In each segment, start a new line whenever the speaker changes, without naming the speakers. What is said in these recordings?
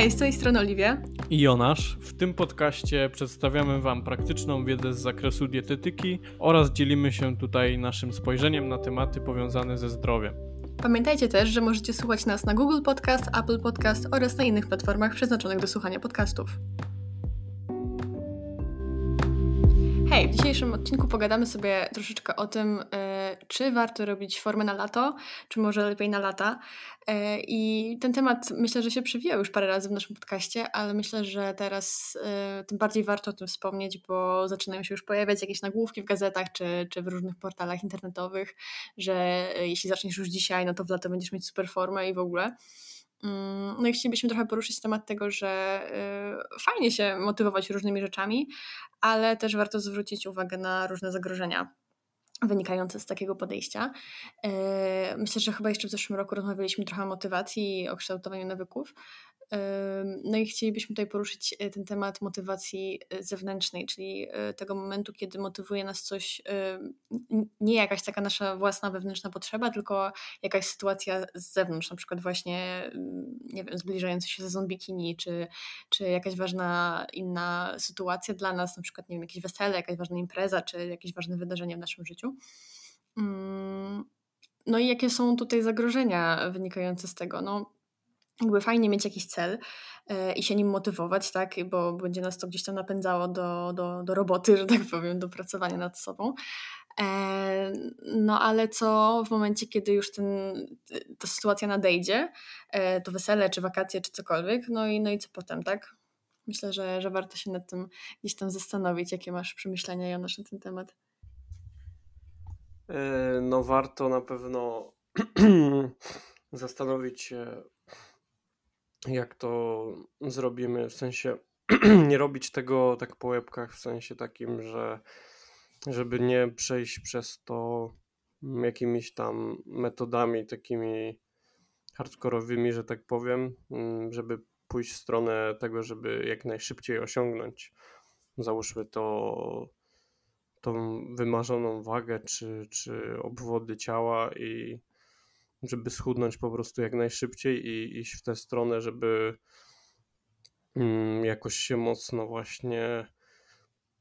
Hej, z tej strony Oliwia
i Jonasz. W tym podcaście przedstawiamy Wam praktyczną wiedzę z zakresu dietetyki oraz dzielimy się tutaj naszym spojrzeniem na tematy powiązane ze zdrowiem.
Pamiętajcie też, że możecie słuchać nas na Google Podcast, Apple Podcast oraz na innych platformach przeznaczonych do słuchania podcastów. Hej, w dzisiejszym odcinku pogadamy sobie troszeczkę o tym, e, czy warto robić formę na lato, czy może lepiej na lata. E, I ten temat myślę, że się przewijał już parę razy w naszym podcaście, ale myślę, że teraz e, tym bardziej warto o tym wspomnieć, bo zaczynają się już pojawiać jakieś nagłówki w gazetach czy, czy w różnych portalach internetowych, że jeśli zaczniesz już dzisiaj, no to w lato będziesz mieć super formę i w ogóle. Mm, no i chcielibyśmy trochę poruszyć temat tego, że y, fajnie się motywować różnymi rzeczami, ale też warto zwrócić uwagę na różne zagrożenia wynikające z takiego podejścia. Y, myślę, że chyba jeszcze w zeszłym roku rozmawialiśmy trochę o motywacji i o kształtowaniu nawyków. No i chcielibyśmy tutaj poruszyć e, ten temat motywacji e, zewnętrznej, czyli e, tego momentu, kiedy motywuje nas coś, nie jakaś taka nasza własna wewnętrzna potrzeba, tylko jakaś sytuacja z zewnątrz, na przykład właśnie, nie wiem, zbliżający się sezon bikini, czy, czy jakaś ważna inna sytuacja dla nas, na przykład, nie wiem, jakieś wesele, jakaś ważna impreza, czy jakieś ważne wydarzenie w naszym życiu. Mm, no i jakie są tutaj zagrożenia wynikające z tego? No, jakby fajnie mieć jakiś cel e, i się nim motywować, tak, bo będzie nas to gdzieś tam napędzało do, do, do roboty, że tak powiem, do pracowania nad sobą. E, no ale co w momencie, kiedy już ten, ta sytuacja nadejdzie, e, to wesele, czy wakacje, czy cokolwiek, no i, no i co potem, tak? Myślę, że, że warto się nad tym gdzieś tam zastanowić, jakie masz przemyślenia, Jonasz, na ten temat.
No warto na pewno zastanowić się jak to zrobimy, w sensie nie robić tego tak po łebkach, w sensie takim, że żeby nie przejść przez to jakimiś tam metodami takimi hardkorowymi, że tak powiem, mm, żeby pójść w stronę tego, żeby jak najszybciej osiągnąć, załóżmy to, tą wymarzoną wagę czy, czy obwody ciała i żeby schudnąć po prostu jak najszybciej i iść w tę stronę, żeby mm, jakoś się mocno właśnie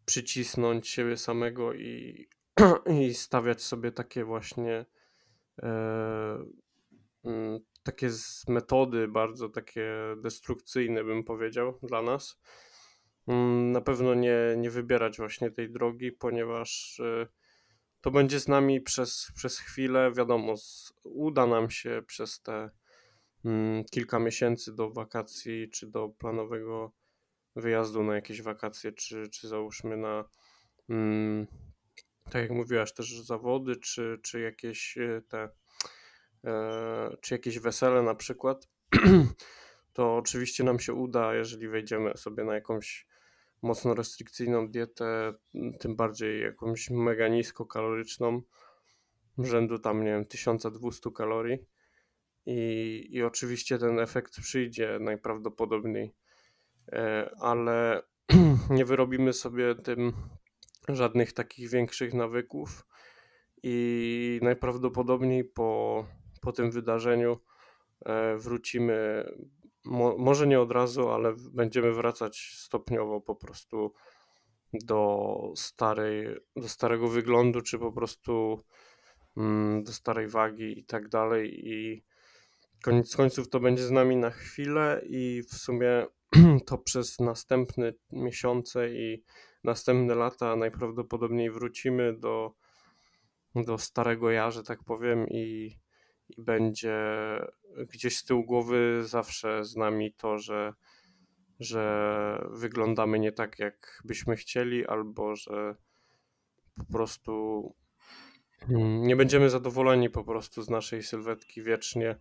przycisnąć siebie samego i, i stawiać sobie takie właśnie e, mm, takie metody bardzo takie destrukcyjne bym powiedział dla nas. Mm, na pewno nie, nie wybierać właśnie tej drogi, ponieważ e, to będzie z nami przez, przez chwilę. Wiadomo, uda nam się przez te mm, kilka miesięcy do wakacji, czy do planowego wyjazdu na jakieś wakacje, czy, czy załóżmy na, mm, tak jak mówiłaś, też zawody, czy, czy jakieś e, te, e, czy jakieś wesele na przykład. to oczywiście nam się uda, jeżeli wejdziemy sobie na jakąś mocno restrykcyjną dietę, tym bardziej jakąś mega niskokaloryczną, rzędu tam, nie wiem, 1200 kalorii. I, I oczywiście ten efekt przyjdzie najprawdopodobniej, e, ale nie wyrobimy sobie tym żadnych takich większych nawyków i najprawdopodobniej po, po tym wydarzeniu e, wrócimy mo, może nie od razu, ale będziemy wracać stopniowo po prostu do starej, do starego wyglądu, czy po prostu mm, do starej wagi i tak dalej. I koniec końców to będzie z nami na chwilę i w sumie to przez następne miesiące i następne lata najprawdopodobniej wrócimy do, do starego ja, że tak powiem i i będzie gdzieś z tyłu głowy zawsze z nami to, że, że wyglądamy nie tak, jak byśmy chcieli, albo że po prostu mm, nie będziemy zadowoleni po prostu z naszej sylwetki wiecznie.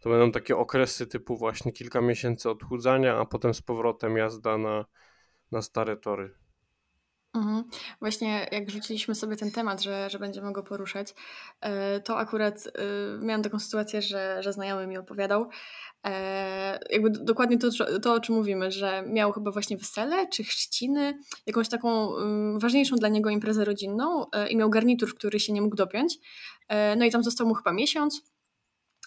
To będą takie okresy typu właśnie kilka miesięcy odchudzania, a potem z powrotem jazda na, na stare tory.
Mhm. Właśnie jak rzuciliśmy sobie ten temat, że, że będziemy go poruszać, e, to akurat e, miałam taką sytuację, że, że znajomy mi opowiadał, e, jakby dokładnie to, to, o czym mówimy, że miał chyba właśnie wesele czy chrzciny, jakąś taką mm, ważniejszą dla niego imprezę rodzinną i miał garnitur, który się nie mógł dopiąć. No i tam został mu chyba miesiąc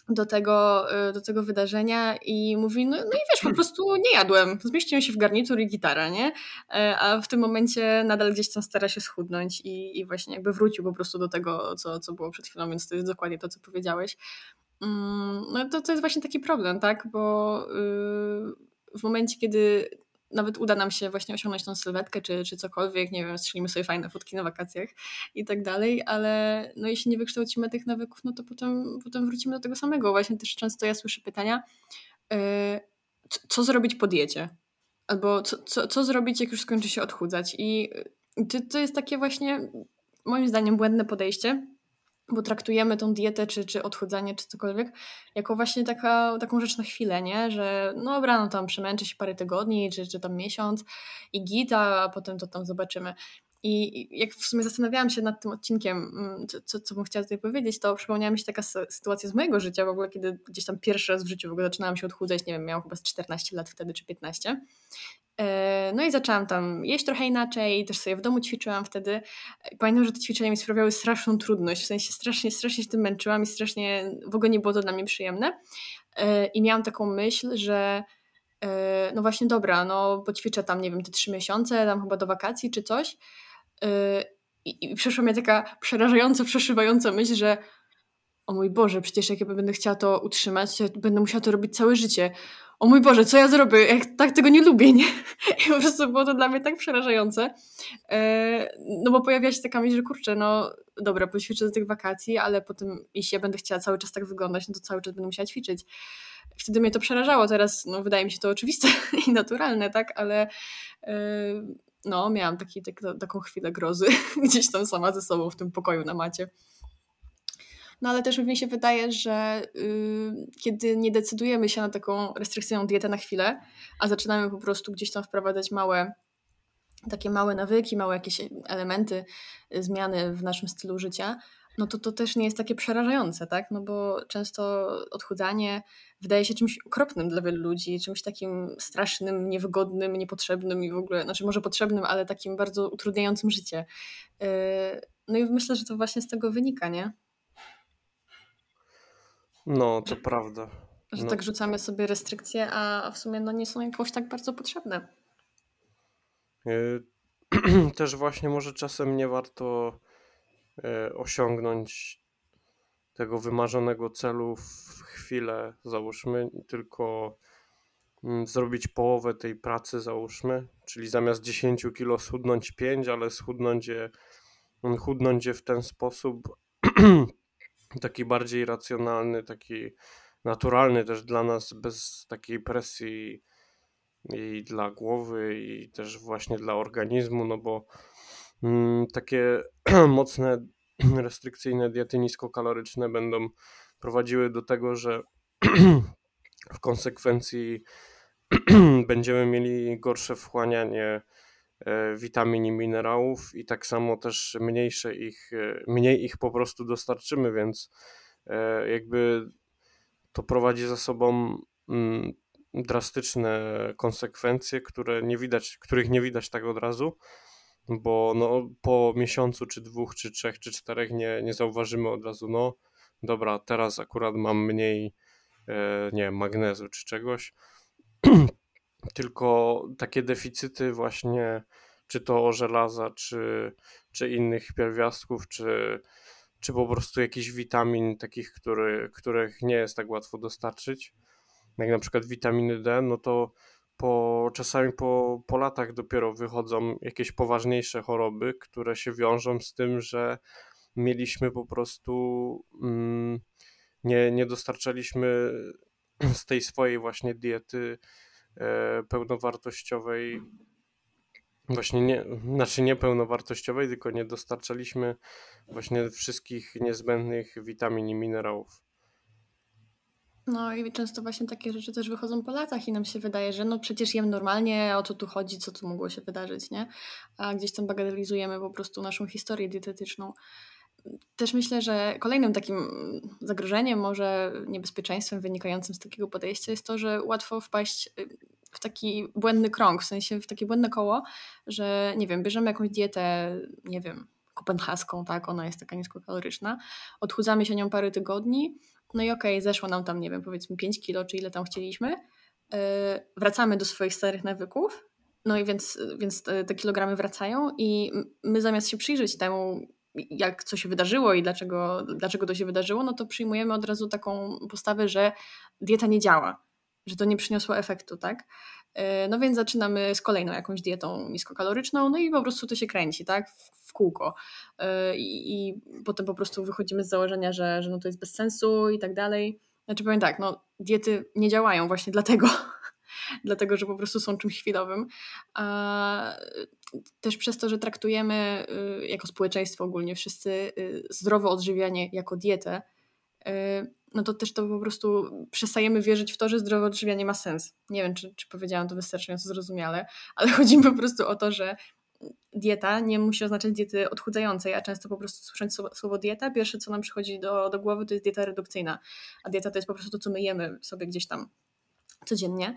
do tego, y, do tego wydarzenia i mówi, no, no i wiesz, po prostu nie jadłem. Zmieściłem się w garnitur i gitara, nie? E, a w tym momencie nadal gdzieś tam stara się schudnąć i, i właśnie jakby wrócił po prostu do tego, co, co było przed chwilą, więc to jest dokładnie to, co powiedziałeś. Mm, no to, to jest właśnie taki problem, tak? Bo yy, w momencie, kiedy nawet uda nam się właśnie osiągnąć tą sylwetkę, czy, czy cokolwiek, nie wiem, strzelimy sobie fajne fotki na wakacjach i tak dalej, ale no jeśli nie wykształcimy tych nawyków, no to potem, potem wrócimy do tego samego. Właśnie też często ja słyszę pytania, yy, co, zrobić po diecie? Albo co, co, co zrobić, jak już skończy się odchudzać? I to, to jest takie właśnie, moim zdaniem, błędne podejście, bo traktujemy tą dietę, czy, czy odchudzanie, czy cokolwiek, jako właśnie taka, taką rzecz na chwilę, nie? Że no dobra, no tam przemęczę się parę tygodni, czy, czy tam miesiąc i gita, a potem to tam zobaczymy. I jak w sumie zastanawiałam się nad tym odcinkiem, mm, co, co, bym chciała tutaj powiedzieć, to przypomniała mi się taka sytuacja z mojego życia w ogóle, kiedy gdzieś tam pierwszy raz w życiu w ogóle zaczynałam się odchudzać, nie wiem, miałam chyba z 14 lat wtedy, czy 15. E, no i zaczęłam tam jeść trochę inaczej, też sobie w domu ćwiczyłam wtedy. Pamiętam, że te ćwiczenia mi sprawiały straszną trudność, w sensie strasznie, strasznie się tym męczyłam i strasznie w ogóle nie było to dla mnie przyjemne. E, I miałam taką myśl, że e, no właśnie dobra, no poćwiczę tam, nie wiem, te trzy miesiące, tam chyba do wakacji czy coś. I, i przeszła mnie taka przerażająca, przeszywająca myśl, że o mój Boże, przecież jak ja będę chciała to utrzymać, to będę musiała to robić całe życie o mój Boże, co ja zrobię? Jak tak tego nie lubię, nie? I po prostu było to dla mnie tak przerażające. E, no bo pojawiła się taka myśl, że kurczę, no dobra, poćwiczę do tych wakacji, ale potem jeśli ja będę chciała cały czas tak wyglądać, no to cały czas będę musiała ćwiczyć. Wtedy mnie to przerażało, teraz no, wydaje mi się to oczywiste i naturalne, tak? Ale e, no, miałam taki, tak, taką chwilę grozy gdzieś tam sama ze sobą w tym pokoju na macie. No ale też mi się wydaje, że yy, kiedy nie decydujemy się na taką restrykcyjną dietę na chwilę, a zaczynamy po prostu gdzieś tam wprowadzać małe, takie małe nawyki, małe jakieś elementy, y, zmiany w naszym stylu życia, no to to też nie jest takie przerażające, tak? No bo często odchudzanie wydaje się czymś okropnym dla wielu ludzi, czymś takim strasznym, niewygodnym, niepotrzebnym i w ogóle, znaczy może potrzebnym, ale takim bardzo utrudniającym życie. Yy, no i myślę, że to właśnie z tego wynika, nie?
No, to prawda.
Że
No.
tak rzucamy sobie restrykcje, a w sumie no, nie są jakoś tak bardzo potrzebne.
Y, Też właśnie może czasem nie warto y, osiągnąć tego wymarzonego celu w chwilę, załóżmy, tylko mm, zrobić połowę tej pracy, załóżmy, czyli zamiast 10 kilo schudnąć 5, ale schudnąć je, mm, chudnąć je w ten sposób taki bardziej racjonalny, taki naturalny też dla nas, bez takiej presji i dla głowy, i też właśnie dla organizmu, no bo mm, takie mocne, restrykcyjne diety niskokaloryczne będą prowadziły do tego, że w konsekwencji będziemy mieli gorsze wchłanianie witamin i minerałów i tak samo też mniejsze ich, e, mniej ich po prostu dostarczymy, więc e, jakby to prowadzi za sobą mm, drastyczne konsekwencje, które nie widać, których nie widać tak od razu, bo no, po miesiącu, czy dwóch, czy trzech, czy czterech nie, nie zauważymy od razu, no dobra, teraz akurat mam mniej, e, nie wiem, magnezu czy czegoś, tylko takie deficyty właśnie, czy to żelaza, czy, czy innych pierwiastków, czy, czy po prostu jakichś witamin takich, który, których nie jest tak łatwo dostarczyć, jak na przykład witaminy D, no to po, czasami po, po latach dopiero wychodzą jakieś poważniejsze choroby, które się wiążą z tym, że mieliśmy po prostu, mm, nie, nie dostarczaliśmy z tej swojej właśnie diety pełnowartościowej, właśnie nie, znaczy nie pełnowartościowej, tylko nie dostarczaliśmy właśnie wszystkich niezbędnych witamin i minerałów.
No i często właśnie takie rzeczy też wychodzą po latach i nam się wydaje, że no przecież jem normalnie, o co tu chodzi, co tu mogło się wydarzyć, nie? A gdzieś tam bagatelizujemy po prostu naszą historię dietetyczną. Też myślę, że kolejnym takim zagrożeniem, może niebezpieczeństwem wynikającym z takiego podejścia jest to, że łatwo wpaść y, w taki błędny krąg, w sensie w takie błędne koło, że nie wiem, bierzemy jakąś dietę, nie wiem, kopenhaską, tak, ona jest taka niskokaloryczna, odchudzamy się nią parę tygodni, no i okej, okay, zeszło nam tam, nie wiem, powiedzmy 5 kilo, czy ile tam chcieliśmy, yy, wracamy do swoich starych nawyków, no i więc, więc te, te kilogramy wracają i my zamiast się przyjrzeć temu, jak co się wydarzyło i dlaczego, dlaczego to się wydarzyło, no to przyjmujemy od razu taką postawę, że dieta nie działa, że to nie przyniosło efektu, tak? E, no więc zaczynamy z kolejną jakąś dietą niskokaloryczną, no i po prostu to się kręci, tak? W, kółko. E, I, I, potem po prostu wychodzimy z założenia, że, że no to jest bez sensu i tak dalej. Znaczy powiem tak, no diety nie działają właśnie dlatego, dlatego że po prostu są czymś chwilowym. A też przez to, że traktujemy y, jako społeczeństwo ogólnie wszyscy y, zdrowe odżywianie jako dietę, y, no to też to po prostu przestajemy wierzyć w to, że zdrowe odżywianie ma sens. Nie wiem, czy, czy powiedziałam to wystarczająco zrozumiale, ale chodzi mi po prostu o to, że dieta nie musi oznaczać diety odchudzającej, a często po prostu słysząc słowo, dieta, pierwsze co nam przychodzi do, do głowy to jest dieta redukcyjna, a dieta to jest po prostu to, co my jemy sobie gdzieś tam codziennie.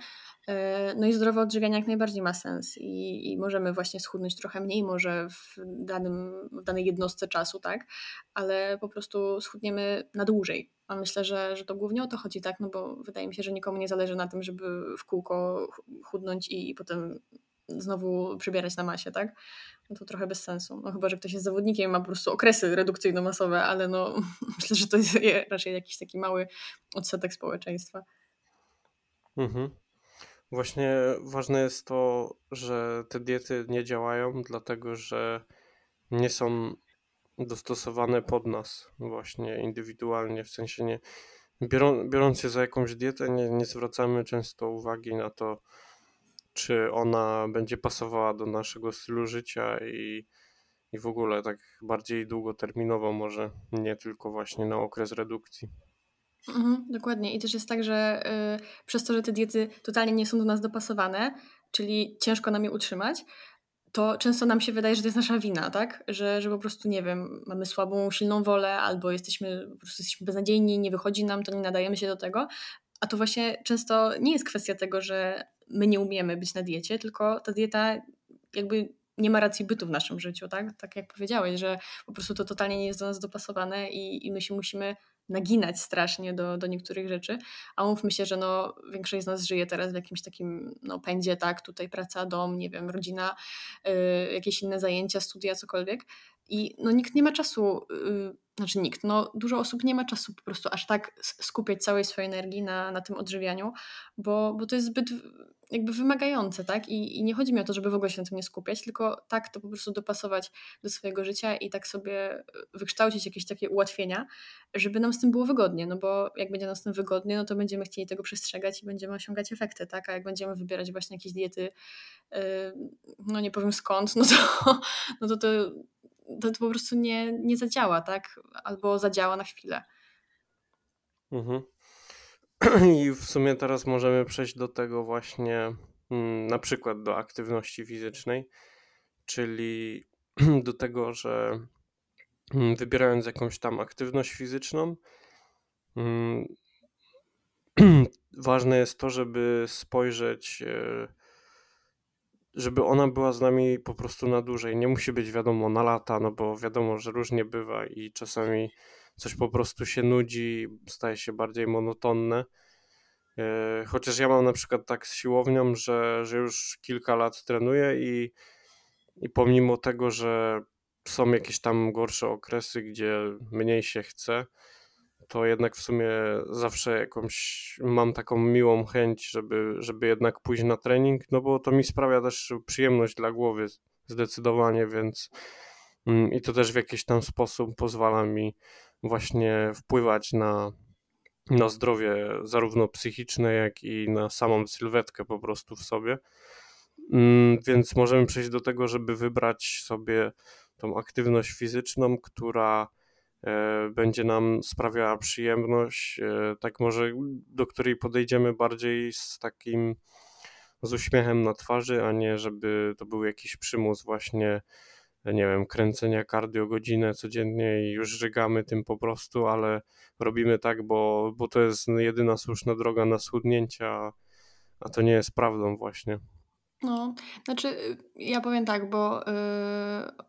E, no i zdrowe odżywianie jak najbardziej ma sens i, i, możemy właśnie schudnąć trochę mniej może w, danym, w danej jednostce czasu, tak? Ale po prostu schudniemy na dłużej. A myślę, że, że to głównie o to chodzi, tak? No bo wydaje mi się, że nikomu nie zależy na tym, żeby w kółko chudnąć i, i potem znowu przybierać na masie, tak? No to trochę bez sensu. No chyba, że ktoś jest zawodnikiem i ma po prostu okresy redukcyjno-masowe, ale no myślę, że to jest raczej jakiś taki mały odsetek społeczeństwa.
Mhm. Właśnie ważne jest to, że te diety nie działają, dlatego że nie są dostosowane pod nas, właśnie indywidualnie, w sensie nie. Biorą, biorąc się za jakąś dietę, nie, nie zwracamy często uwagi na to, czy ona będzie pasowała do naszego stylu życia i, i w ogóle tak bardziej długoterminowo, może nie tylko właśnie na okres redukcji.
Mhm, dokładnie. I też jest tak, że y, przez to, że te diety totalnie nie są do nas dopasowane, czyli ciężko nam je utrzymać, to często nam się wydaje, że to jest nasza wina, tak? Że, że po prostu, nie wiem, mamy słabą, silną wolę, albo jesteśmy, po prostu jesteśmy beznadziejni, nie wychodzi nam, to nie nadajemy się do tego. A to właśnie często nie jest kwestia tego, że my nie umiemy być na diecie, tylko ta dieta jakby nie ma racji bytu w naszym życiu, tak? Tak jak powiedziałeś, że po prostu to totalnie nie jest do nas dopasowane i, i my się musimy naginać strasznie do, do niektórych rzeczy, a mówmy się, że no, większość z nas żyje teraz w jakimś takim no, pędzie, tak, tutaj praca, dom, nie wiem, rodzina, y, jakieś inne zajęcia, studia, cokolwiek. I no, nikt nie ma czasu, y, znaczy nikt, no, dużo osób nie ma czasu po prostu aż tak skupiać całej swojej energii na, na tym odżywianiu, bo, bo to jest zbyt jakby wymagające, tak? I, I, nie chodzi mi o to, żeby w ogóle się na tym nie skupiać, tylko tak to po prostu dopasować do swojego życia i tak sobie e, wykształcić jakieś takie ułatwienia, żeby nam z tym było wygodnie, no bo jak będzie nam z tym wygodnie, no to będziemy chcieli tego przestrzegać i będziemy osiągać efekty, tak? A jak będziemy wybierać właśnie jakieś diety, yy, no nie powiem skąd, no to, no to, to, to, to po prostu nie, nie zadziała, tak? Albo zadziała na chwilę.
Mhm. I w sumie teraz możemy przejść do tego właśnie, mm, na przykład do aktywności fizycznej, czyli do tego, że mm, wybierając jakąś tam aktywność fizyczną, mm, ważne jest to, żeby spojrzeć, e, żeby ona była z nami po prostu na dłużej. Nie musi być wiadomo na lata, no bo wiadomo, że różnie bywa i czasami coś po prostu się nudzi, staje się bardziej monotonne. E, chociaż ja mam na przykład tak z siłownią, że, że już kilka lat trenuję i, i pomimo tego, że są jakieś tam gorsze okresy, gdzie mniej się chce, to jednak w sumie zawsze jakąś mam taką miłą chęć, żeby, żeby jednak pójść na trening, no bo to mi sprawia też przyjemność dla głowy zdecydowanie, więc mm, i to też w jakiś tam sposób pozwala mi właśnie wpływać na, na zdrowie zarówno psychiczne, jak i na samą sylwetkę po prostu w sobie. Mm, więc możemy przejść do tego, żeby wybrać sobie tą aktywność fizyczną, która e, będzie nam sprawiała przyjemność, e, tak może do której podejdziemy bardziej z takim z uśmiechem na twarzy, a nie żeby to był jakiś przymus właśnie nie wiem, kręcenia cardio godzinę codziennie i już żygamy tym po prostu, ale robimy tak, bo, bo to jest jedyna słuszna droga na schudnięcie, a, a to nie jest prawdą właśnie.
No, znaczy y, ja powiem tak, bo y,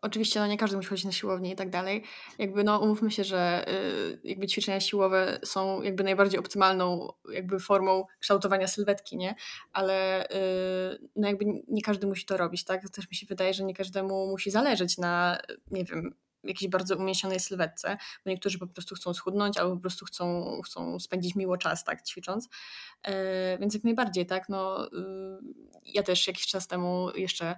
oczywiście no, nie każdy musi chodzić na siłownię i tak dalej. Jakby no umówmy się, że y, jakby ćwiczenia siłowe są jakby najbardziej optymalną jakby formą kształtowania sylwetki, nie? Ale y, no jakby nie każdy musi to robić, tak? Też mi się wydaje, że nie każdemu musi zależeć na, nie wiem, jakiejś bardzo umięśnionej sylwetce, bo niektórzy po prostu chcą schudnąć albo po prostu chcą, chcą spędzić miło czas, tak, ćwicząc. E, więc jak najbardziej, tak, no y, ja też jakiś czas temu jeszcze,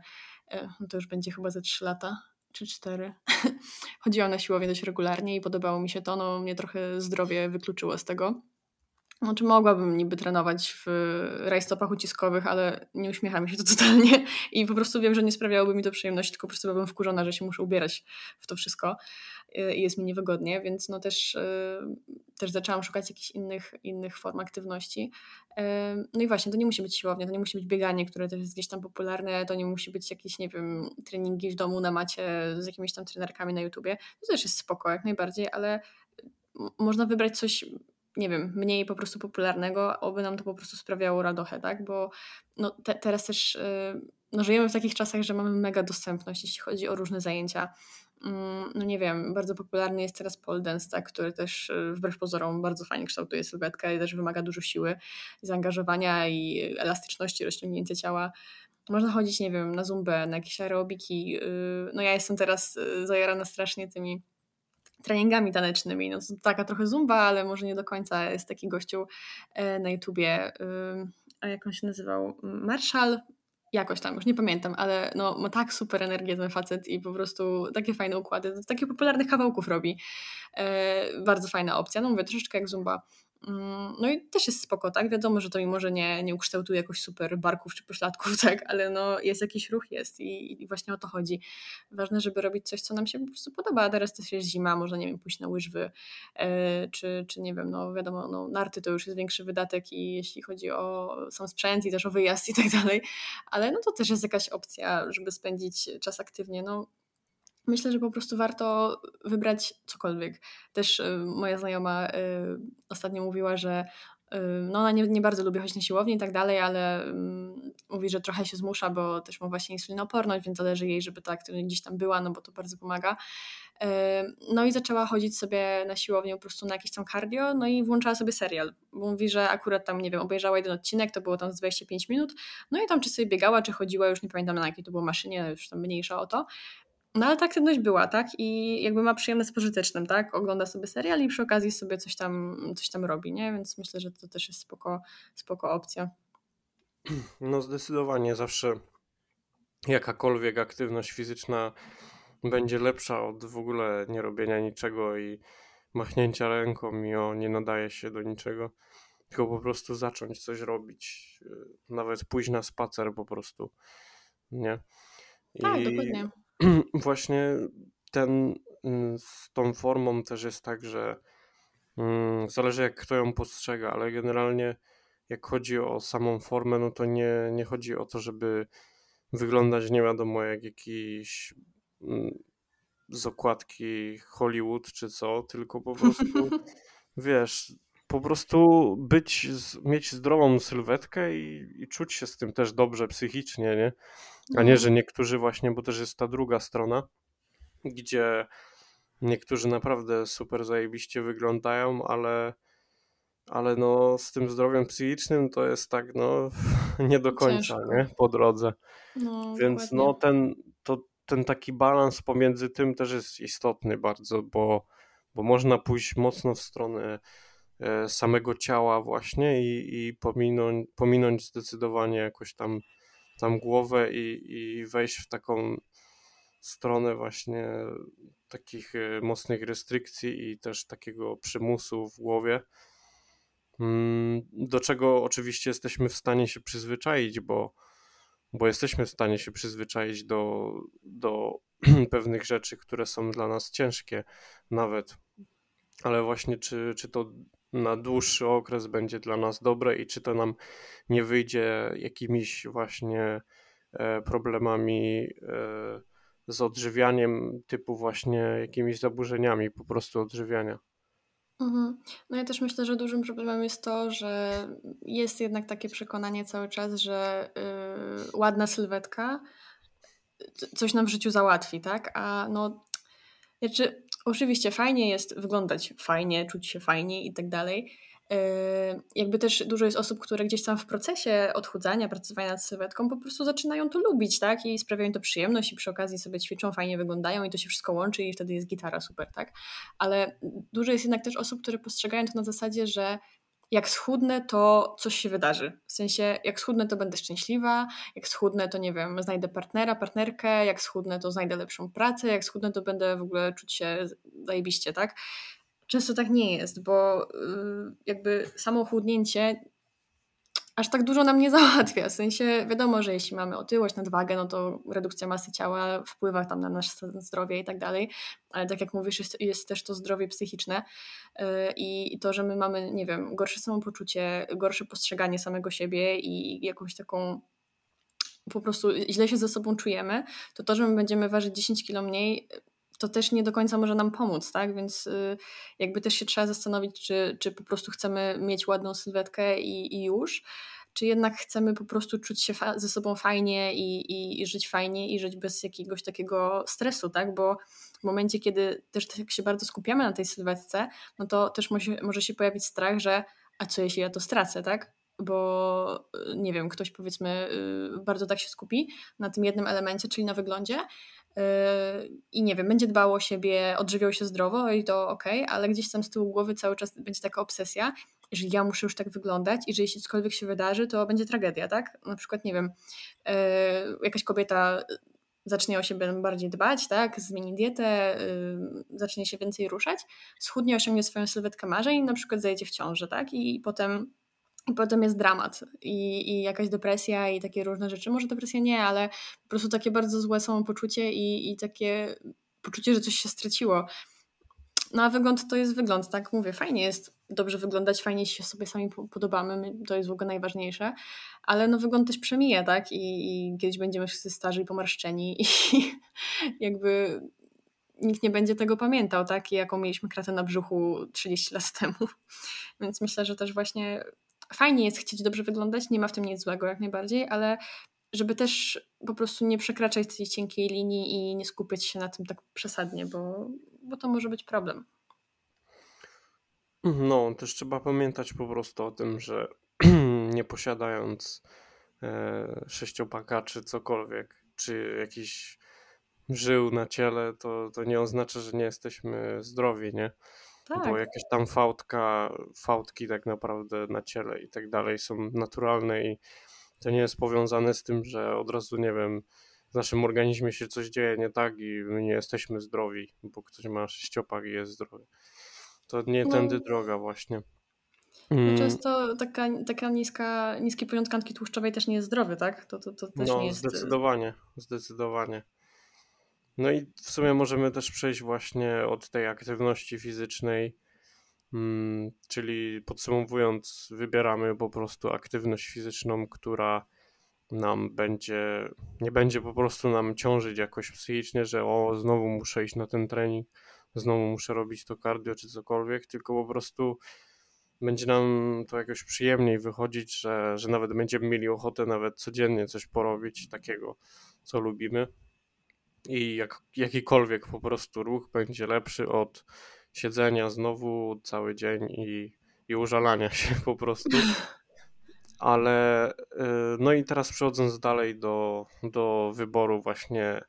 e, no to już będzie chyba ze 3 lata, czy 4, chodziłam na siłownię dość regularnie i podobało mi się to, no mnie trochę zdrowie wykluczyło z tego znaczy mogłabym niby trenować w rajstopach uciskowych, ale nie uśmiecha mi się to totalnie i po prostu wiem, że nie sprawiałoby mi to przyjemności, tylko po prostu byłabym wkurzona, że się muszę ubierać w to wszystko y, i jest mi niewygodnie, więc no też, y, też zaczęłam szukać jakichś innych, innych form aktywności. No i właśnie, to nie musi być siłownia, to nie musi być bieganie, które też jest gdzieś tam popularne, to nie musi być jakieś, nie wiem, treningi w domu na macie z jakimiś tam trenerkami na YouTubie. To też jest spoko jak najbardziej, ale można wybrać coś nie wiem, mniej po prostu popularnego, oby nam to po prostu sprawiało radochę, tak? Bo no, te, teraz też yy, no, żyjemy w takich czasach, że mamy mega dostępność, jeśli chodzi o różne zajęcia. Yy, no nie wiem, bardzo popularny jest teraz pole dance, tak? który też yy, wbrew pozorom bardzo fajnie kształtuje sylwetkę i też wymaga dużo siły, zaangażowania i elastyczności, rozciągnięcia ciała. Można chodzić, nie wiem, na zumbę, na jakieś aerobiki. Y, no ja jestem teraz y, zajarana strasznie tymi treningami tanecznymi. No to taka trochę zumba, ale może nie do końca jest taki gościu e, na YouTubie. A jak on się nazywał? Marshall? Jakoś tam, już nie pamiętam, ale no, ma tak super energię ten facet i po prostu takie fajne układy, takie popularnych kawałków robi. E, bardzo fajna opcja. No mówię, troszeczkę jak zumba no i też jest spoko, tak? Wiadomo, że to mi może nie, nie ukształtuje jakoś super barków czy pośladków, tak? Ale no jest jakiś ruch, jest i, i właśnie o to chodzi. Ważne, żeby robić coś, co nam się po prostu podoba, a teraz też jest zima, można, nie wiem, pójść na łyżwy, yy, czy, czy nie wiem, no wiadomo, no narty to już jest większy wydatek i jeśli chodzi o sam sprzęt i też o wyjazd i tak dalej, ale no to też jest jakaś opcja, żeby spędzić czas aktywnie, no Myślę, że po prostu warto wybrać cokolwiek. Też y, moja znajoma y, ostatnio mówiła, że y, no ona nie, nie bardzo lubi chodzić na siłownię i tak dalej, ale um, mówi, że trochę się zmusza, bo też ma właśnie insulinoporność, więc zależy jej, żeby ta aktywność gdzieś tam była, no bo to bardzo pomaga. No i zaczęła chodzić sobie na siłownię po prostu na jakieś tam cardio, no i włączała sobie serial, bo mówi, że akurat tam, nie wiem, obejrzała jeden odcinek, to było tam z 25 minut, no i tam czy sobie biegała, czy chodziła, już nie pamiętam na jakiej to było maszynie, już tam mniejsza o to, no ale ta aktywność była, tak? I jakby ma przyjemne z pożytecznym, tak? Ogląda sobie serial i przy okazji sobie coś tam, coś tam robi, nie? Więc myślę, że to też jest spoko, spoko opcja.
No zdecydowanie zawsze jakakolwiek aktywność fizyczna będzie lepsza od w ogóle nie robienia niczego i machnięcia ręką i o nie nadaje się do niczego. Tylko po prostu zacząć coś robić. Nawet pójść na spacer po prostu. Nie?
I... Tak, dokładnie.
właśnie ten, mm, z tą formą też jest tak, że mm, zależy jak kto ją postrzega, ale generalnie jak chodzi o samą formę, no to nie, nie chodzi o to, żeby wyglądać nie wiadomo jak jakiś mm, z okładki Hollywood czy co, tylko po prostu wiesz, po prostu być, mieć zdrową sylwetkę i, i czuć się z tym też dobrze psychicznie, nie? A nie, że no. niektórzy właśnie, bo też jest ta druga strona, gdzie niektórzy naprawdę super zajebiście wyglądają, ale, ale no z tym zdrowiem psychicznym to jest tak no nie do końca, nie? Po drodze. No, Więc dokładnie. no ten, to, ten taki balans pomiędzy tym też jest istotny bardzo, bo, bo można pójść mocno w stronę e, samego ciała właśnie i, i pominąć, pominąć zdecydowanie jakoś tam tam głowę i, i wejść w taką stronę właśnie takich e, mocnych restrykcji i też takiego przymusu w głowie, mm, do czego oczywiście jesteśmy w stanie się przyzwyczaić, bo, bo jesteśmy w stanie się przyzwyczaić do, do pewnych rzeczy, które są dla nas ciężkie nawet. Ale właśnie czy, czy to na dłuższy okres będzie dla nas dobre i czy to nam nie wyjdzie jakimiś właśnie e, problemami e, z odżywianiem, typu właśnie jakimiś zaburzeniami po prostu odżywiania.
Mhm. No ja też myślę, że dużym problemem jest to, że jest jednak takie przekonanie cały czas, że yy, ładna sylwetka coś nam w życiu załatwi, tak? A no, znaczy, oczywiście fajnie jest wyglądać fajnie, czuć się fajnie i tak dalej, Yy, jakby też dużo jest osób, które gdzieś tam w procesie odchudzania, pracowania nad sylwetką po prostu zaczynają to lubić, tak? I sprawiają to przyjemność i przy okazji sobie ćwiczą, fajnie wyglądają i to się wszystko łączy i wtedy jest gitara super, tak? Ale dużo jest jednak też osób, które postrzegają to na zasadzie, że jak schudnę, to coś się wydarzy. W sensie, jak schudnę, to będę szczęśliwa, jak schudnę, to nie wiem, znajdę partnera, partnerkę, jak schudnę, to znajdę lepszą pracę, jak schudnę, to będę w ogóle czuć się zajebiście, tak? Często tak nie jest, bo y, jakby samo chudnięcie aż tak dużo nam nie załatwia. W sensie wiadomo, że jeśli mamy otyłość, nadwagę, no to redukcja masy ciała wpływa tam na nasze zdrowie i tak dalej, ale tak jak mówisz, jest, jest też to zdrowie psychiczne y, i to, że my mamy, nie wiem, gorsze samopoczucie, gorsze postrzeganie samego siebie i jakąś taką po prostu źle się ze sobą czujemy, to to, że my będziemy ważyć 10 kilo mniej, to też nie do końca może nam pomóc, tak? Więc y, jakby też się trzeba zastanowić, czy, czy po prostu chcemy mieć ładną sylwetkę i, i już, czy jednak chcemy po prostu czuć się ze sobą fajnie i, i, i, żyć fajnie i żyć bez jakiegoś takiego stresu, tak? Bo w momencie, kiedy też tak się bardzo skupiamy na tej sylwetce, no to też może, może się pojawić strach, że a co jeśli ja to stracę, tak? Bo y, nie wiem, ktoś powiedzmy y, bardzo tak się skupi na tym jednym elemencie, czyli na wyglądzie, i nie wiem, będzie dbał o siebie, odżywiał się zdrowo i to ok, ale gdzieś tam z tyłu głowy cały czas będzie taka obsesja, że ja muszę już tak wyglądać i że jeśli cokolwiek się wydarzy, to będzie tragedia, tak? Na przykład, nie wiem, yy, jakaś kobieta zacznie o siebie bardziej dbać, tak? Zmieni dietę, yy, zacznie się więcej ruszać, schudnie, osiągnie swoją sylwetkę marzeń na przykład zajdzie w ciąży, tak? I potem i potem jest dramat i, i jakaś depresja i takie różne rzeczy. Może depresja nie, ale po prostu takie bardzo złe samopoczucie i, i takie poczucie, że coś się straciło. No a wygląd to jest wygląd, tak? Mówię, fajnie jest dobrze wyglądać, fajnie się sobie sami podobamy, to jest w ogóle najważniejsze, ale no wygląd też przemija, tak? I, i kiedyś będziemy wszyscy starzy i pomarszczeni i jakby nikt nie będzie tego pamiętał, tak? I jaką mieliśmy kratę na brzuchu 30 lat temu. Więc myślę, że też właśnie fajnie jest chcieć dobrze wyglądać, nie ma w tym nic złego jak najbardziej, ale żeby też po prostu nie przekraczać tej cienkiej linii i nie skupiać się na tym tak przesadnie, bo, bo to może być problem.
No, też trzeba pamiętać po prostu o tym, że nie posiadając e, sześciopaka czy cokolwiek, czy jakiś żył na ciele, to, to nie oznacza, że nie jesteśmy zdrowi, nie? Tak. Bo jakieś tam fałdka, fałdki tak naprawdę na ciele i tak dalej są naturalne i to nie jest powiązane z tym, że od razu, nie wiem, w naszym organizmie się coś dzieje nie tak i my nie jesteśmy zdrowi, bo ktoś ma sześciopak i jest zdrowy. To nie no. tędy droga właśnie.
No mm. Często taka, taka niska, niski poziom tkanki tłuszczowej też nie jest zdrowy, tak? To, to, to też
no,
nie jest...
zdecydowanie, zdecydowanie. No i w sumie możemy też przejść właśnie od tej aktywności fizycznej, mm, czyli podsumowując, wybieramy po prostu aktywność fizyczną, która nam będzie, nie będzie po prostu nam ciążyć jakoś psychicznie, że o, znowu muszę iść na ten trening, znowu muszę robić to cardio czy cokolwiek, tylko po prostu będzie nam to jakoś przyjemniej wychodzić, że, że nawet będziemy mieli ochotę nawet codziennie coś porobić takiego, co lubimy i jak, jakikolwiek po prostu ruch będzie lepszy od siedzenia znowu cały dzień i, i użalania się po prostu. Ale y, no i teraz przechodząc dalej do, do wyboru właśnie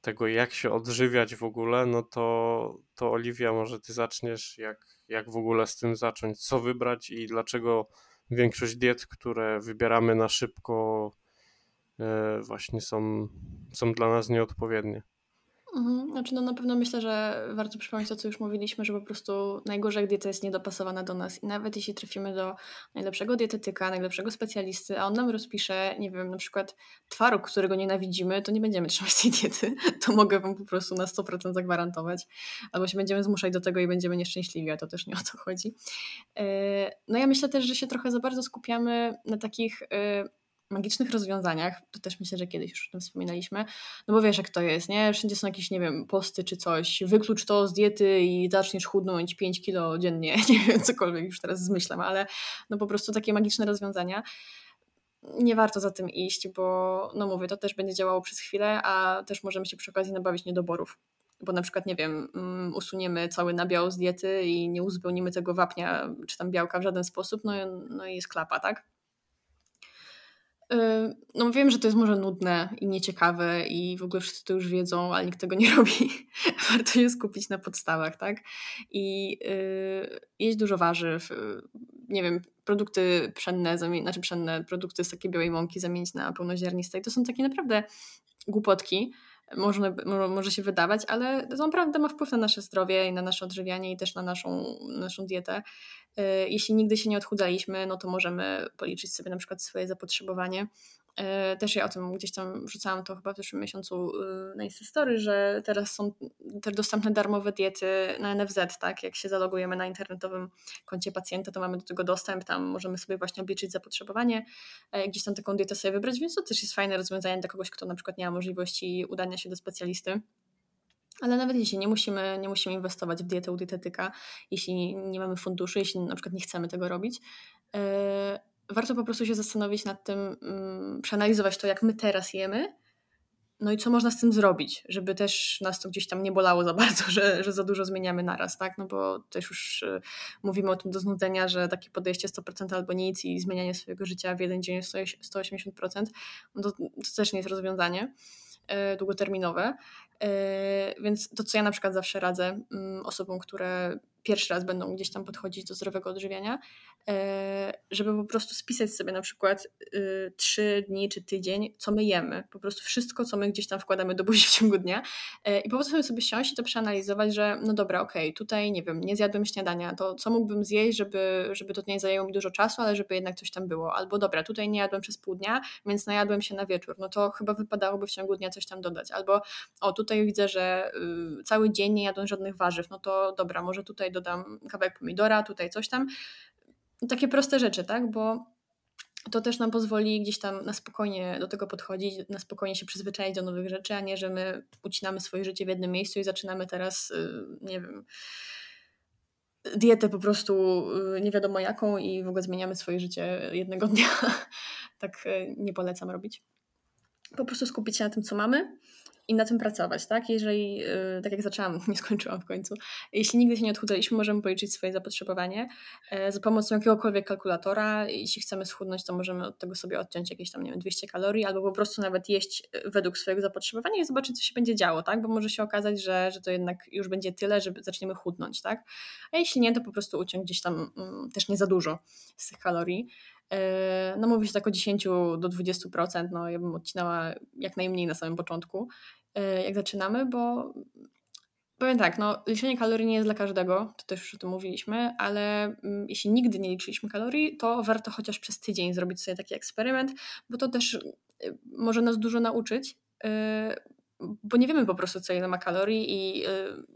tego, jak się odżywiać w ogóle, no to, to Oliwia, może ty zaczniesz, jak, jak w ogóle z tym zacząć, co wybrać i dlaczego większość diet, które wybieramy na szybko, właśnie są, są dla nas nieodpowiednie.
Mhm. Znaczy, no na pewno myślę, że warto przypomnieć to, co już mówiliśmy, że po prostu najgorzej dieta jest niedopasowana do nas i nawet jeśli trafimy do najlepszego dietetyka, najlepszego specjalisty, a on nam rozpisze, nie wiem, na przykład twaróg, którego nienawidzimy, to nie będziemy trzymać tej diety. To mogę Wam po prostu na 100% zagwarantować. Albo się będziemy zmuszać do tego i będziemy nieszczęśliwi, a to też nie o to chodzi. E, no ja myślę też, że się trochę za bardzo skupiamy na takich e, magicznych rozwiązaniach, to też myślę, że kiedyś już o tym wspominaliśmy, no bo wiesz jak to jest, nie? Wszędzie są jakieś, nie wiem, posty czy coś, wyklucz to z diety i zaczniesz chudnąć 5 kilo dziennie, nie wiem, cokolwiek już teraz zmyślam, ale no po prostu takie magiczne rozwiązania. Nie warto za tym iść, bo no mówię, to też będzie działało przez chwilę, a też możemy się przy okazji nabawić niedoborów bo na przykład, nie wiem, mm, usuniemy cały nabiał z diety i nie uzupełnimy tego wapnia czy tam białka w żaden sposób, no, no i jest klapa, tak? No wiem, że to jest może nudne i nieciekawe i w ogóle wszyscy to już wiedzą, ale nikt tego nie robi. Warto się skupić na podstawach, tak? I yy, jeść dużo warzyw, yy, nie wiem, produkty pszenne, znaczy pszenne, produkty z takiej białej mąki zamienić na pełnoziarniste. I to są takie naprawdę głupotki, może, może się wydawać, ale to naprawdę ma wpływ na nasze zdrowie i na nasze odżywianie i też na naszą, naszą dietę. Y, jeśli nigdy się nie odchudzaliśmy, no to możemy policzyć sobie na przykład swoje zapotrzebowanie też ja o tym gdzieś tam wrzucałam to chyba w zeszłym miesiącu y, na Instastory, że teraz są też dostępne darmowe diety na NFZ, tak? Jak się zalogujemy na internetowym koncie pacjenta, to mamy do tego dostęp, tam możemy sobie właśnie obliczyć zapotrzebowanie, e, gdzieś tam taką dietę sobie wybrać, więc to też jest fajne rozwiązanie dla kogoś, kto na przykład nie ma możliwości udania się do specjalisty. Ale nawet jeśli nie musimy, nie musimy inwestować w dietę u dietetyka, jeśli nie mamy funduszy, jeśli na przykład nie chcemy tego robić, e, warto po prostu się zastanowić nad tym, um, przeanalizować to, jak my teraz jemy, no i co można z tym zrobić, żeby też nas to gdzieś tam nie bolało za bardzo, że, że za dużo zmieniamy naraz, tak? No bo też już y, mówimy o tym do znudzenia, że takie podejście 100% albo nic i zmienianie swojego życia w jeden dzień 180%, no to, to też nie jest rozwiązanie y, długoterminowe. Y, więc to, co ja na przykład zawsze radzę mm, osobom, które pierwszy raz będą gdzieś tam podchodzić do zdrowego odżywiania, żeby po prostu spisać sobie na przykład y, trzy dni czy tydzień, co my jemy. Po prostu wszystko, co my gdzieś tam wkładamy do buzi w ciągu dnia e, i po prostu sobie siąść i to przeanalizować, że no dobra, okej, okay, tutaj nie wiem, nie zjadłem śniadania, to co mógłbym zjeść, żeby, żeby to nie zajęło mi dużo czasu, ale żeby jednak coś tam było. Albo dobra, tutaj nie jadłem przez pół dnia, więc najadłem się na wieczór, no to chyba wypadałoby w ciągu dnia coś tam dodać. Albo o, tutaj widzę, że y, cały dzień nie jadłem żadnych warzyw, no to dobra, może tutaj dodam kawałek pomidora, tutaj coś tam. Takie proste rzeczy, tak? Bo to też nam pozwoli gdzieś tam na spokojnie do tego podchodzić, na spokojnie się przyzwyczaić do nowych rzeczy, a nie, że my ucinamy swoje życie w jednym miejscu i zaczynamy teraz, y, nie wiem, dietę po prostu y, nie wiadomo jaką i w ogóle zmieniamy swoje życie jednego dnia. tak y, nie polecam robić. Po prostu skupić się na tym, co mamy i na tym pracować, tak? Jeżeli, yy, tak jak zaczęłam, nie skończyłam w końcu, jeśli nigdy się nie odchudzaliśmy, możemy policzyć swoje zapotrzebowanie yy, za pomocą jakiegokolwiek kalkulatora. Jeśli chcemy schudnąć, to możemy od tego sobie odciąć jakieś tam, nie wiem, 200 kalorii, albo po prostu nawet jeść y, według swojego zapotrzebowania i zobaczyć, co się będzie działo, tak? Bo może się okazać, że, że to jednak już będzie tyle, że zaczniemy chudnąć, tak? A jeśli nie, to po prostu uciąć gdzieś tam mm, też nie za dużo z tych kalorii. No mówi się tak o 10 do 20%, no ja bym odcinała jak najmniej na samym początku, jak zaczynamy, bo powiem tak, no liczenie kalorii nie jest dla każdego, to też już o tym mówiliśmy, ale mm, jeśli nigdy nie liczyliśmy kalorii, to warto chociaż przez tydzień zrobić sobie taki eksperyment, bo to też y, może nas dużo nauczyć, y, bo nie wiemy po prostu, co ile ma kalorii i y,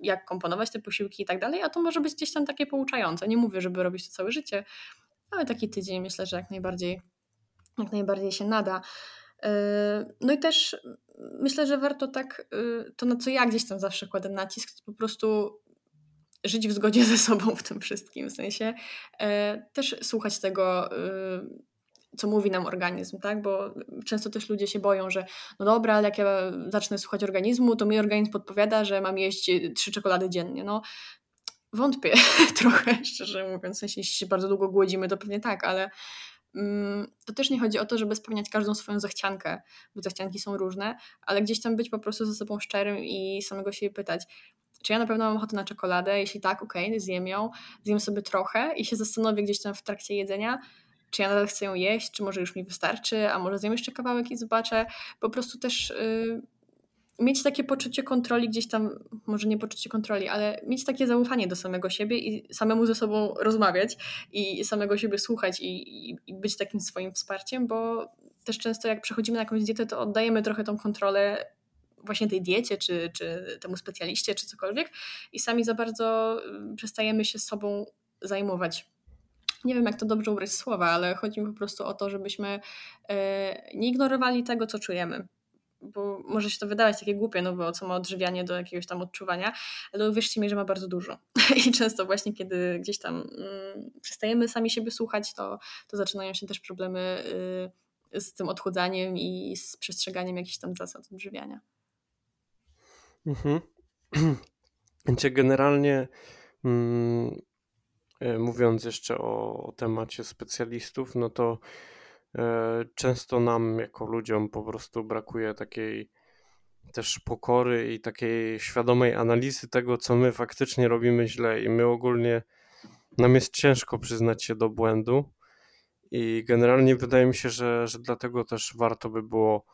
jak komponować te posiłki i tak dalej, a to może być gdzieś tam takie pouczające. Nie mówię, żeby robić to całe życie, ale taki tydzień myślę, że jak najbardziej, jak najbardziej się nada. No i też myślę, że warto tak, yy, to na co ja gdzieś tam zawsze kładę nacisk, to po prostu żyć w zgodzie ze sobą w tym wszystkim, w sensie yy, też słuchać tego, co mówi nam organizm, tak? Bo często też ludzie się boją, że no dobra, ale jak ja zacznę słuchać organizmu, to mi organizm podpowiada, że mam jeść trzy czekolady dziennie. No, Wątpię trochę, szczerze mówiąc. W sensie, jeśli się bardzo długo głodzimy, to pewnie tak, ale to też nie chodzi o to, żeby spełniać każdą swoją zachciankę, bo zachcianki są różne, ale gdzieś tam być po prostu ze sobą szczerym i samego siebie pytać, czy ja na pewno mam ochotę na czekoladę? Jeśli tak, okej, okay, zjem ją, zjem sobie trochę i się zastanowię gdzieś tam w trakcie jedzenia, czy ja nadal chcę ją jeść, czy może już mi wystarczy, a może zjem jeszcze kawałek i zobaczę. Po prostu też yy, mieć takie poczucie kontroli gdzieś tam, może nie poczucie kontroli, ale mieć takie zaufanie do samego siebie i samemu ze sobą rozmawiać i samego siebie słuchać i, i, i być takim swoim wsparciem, bo też często jak przechodzimy na jakąś dietę, to oddajemy trochę tą kontrolę właśnie tej diecie, czy, czy temu specjaliście, czy cokolwiek i sami za bardzo y, przestajemy się sobą zajmować. nie wiem jak to dobrze ubrać słowa, ale chodzi mi po prostu o to, żebyśmy e, nie ignorowali tego, co czujemy. Bo może się to wydawać takie głupie, no bo co ma odżywianie do jakiegoś tam odczuwania, ale uwierzcie mi, że ma bardzo dużo. I często właśnie, kiedy gdzieś tam mm, przestajemy sami siebie słuchać, to, to zaczynają się też problemy y, z tym odchudzaniem i z przestrzeganiem jakichś tam zasad odżywiania.
Mhm. Generalnie mm, e, mówiąc jeszcze o, o temacie specjalistów, no to często nam jako ludziom po prostu brakuje takiej też pokory i takiej świadomej analizy tego, co my faktycznie robimy źle. I my ogólnie nam jest ciężko przyznać się do błędu. I generalnie wydaje mi się, że, że dlatego też warto by było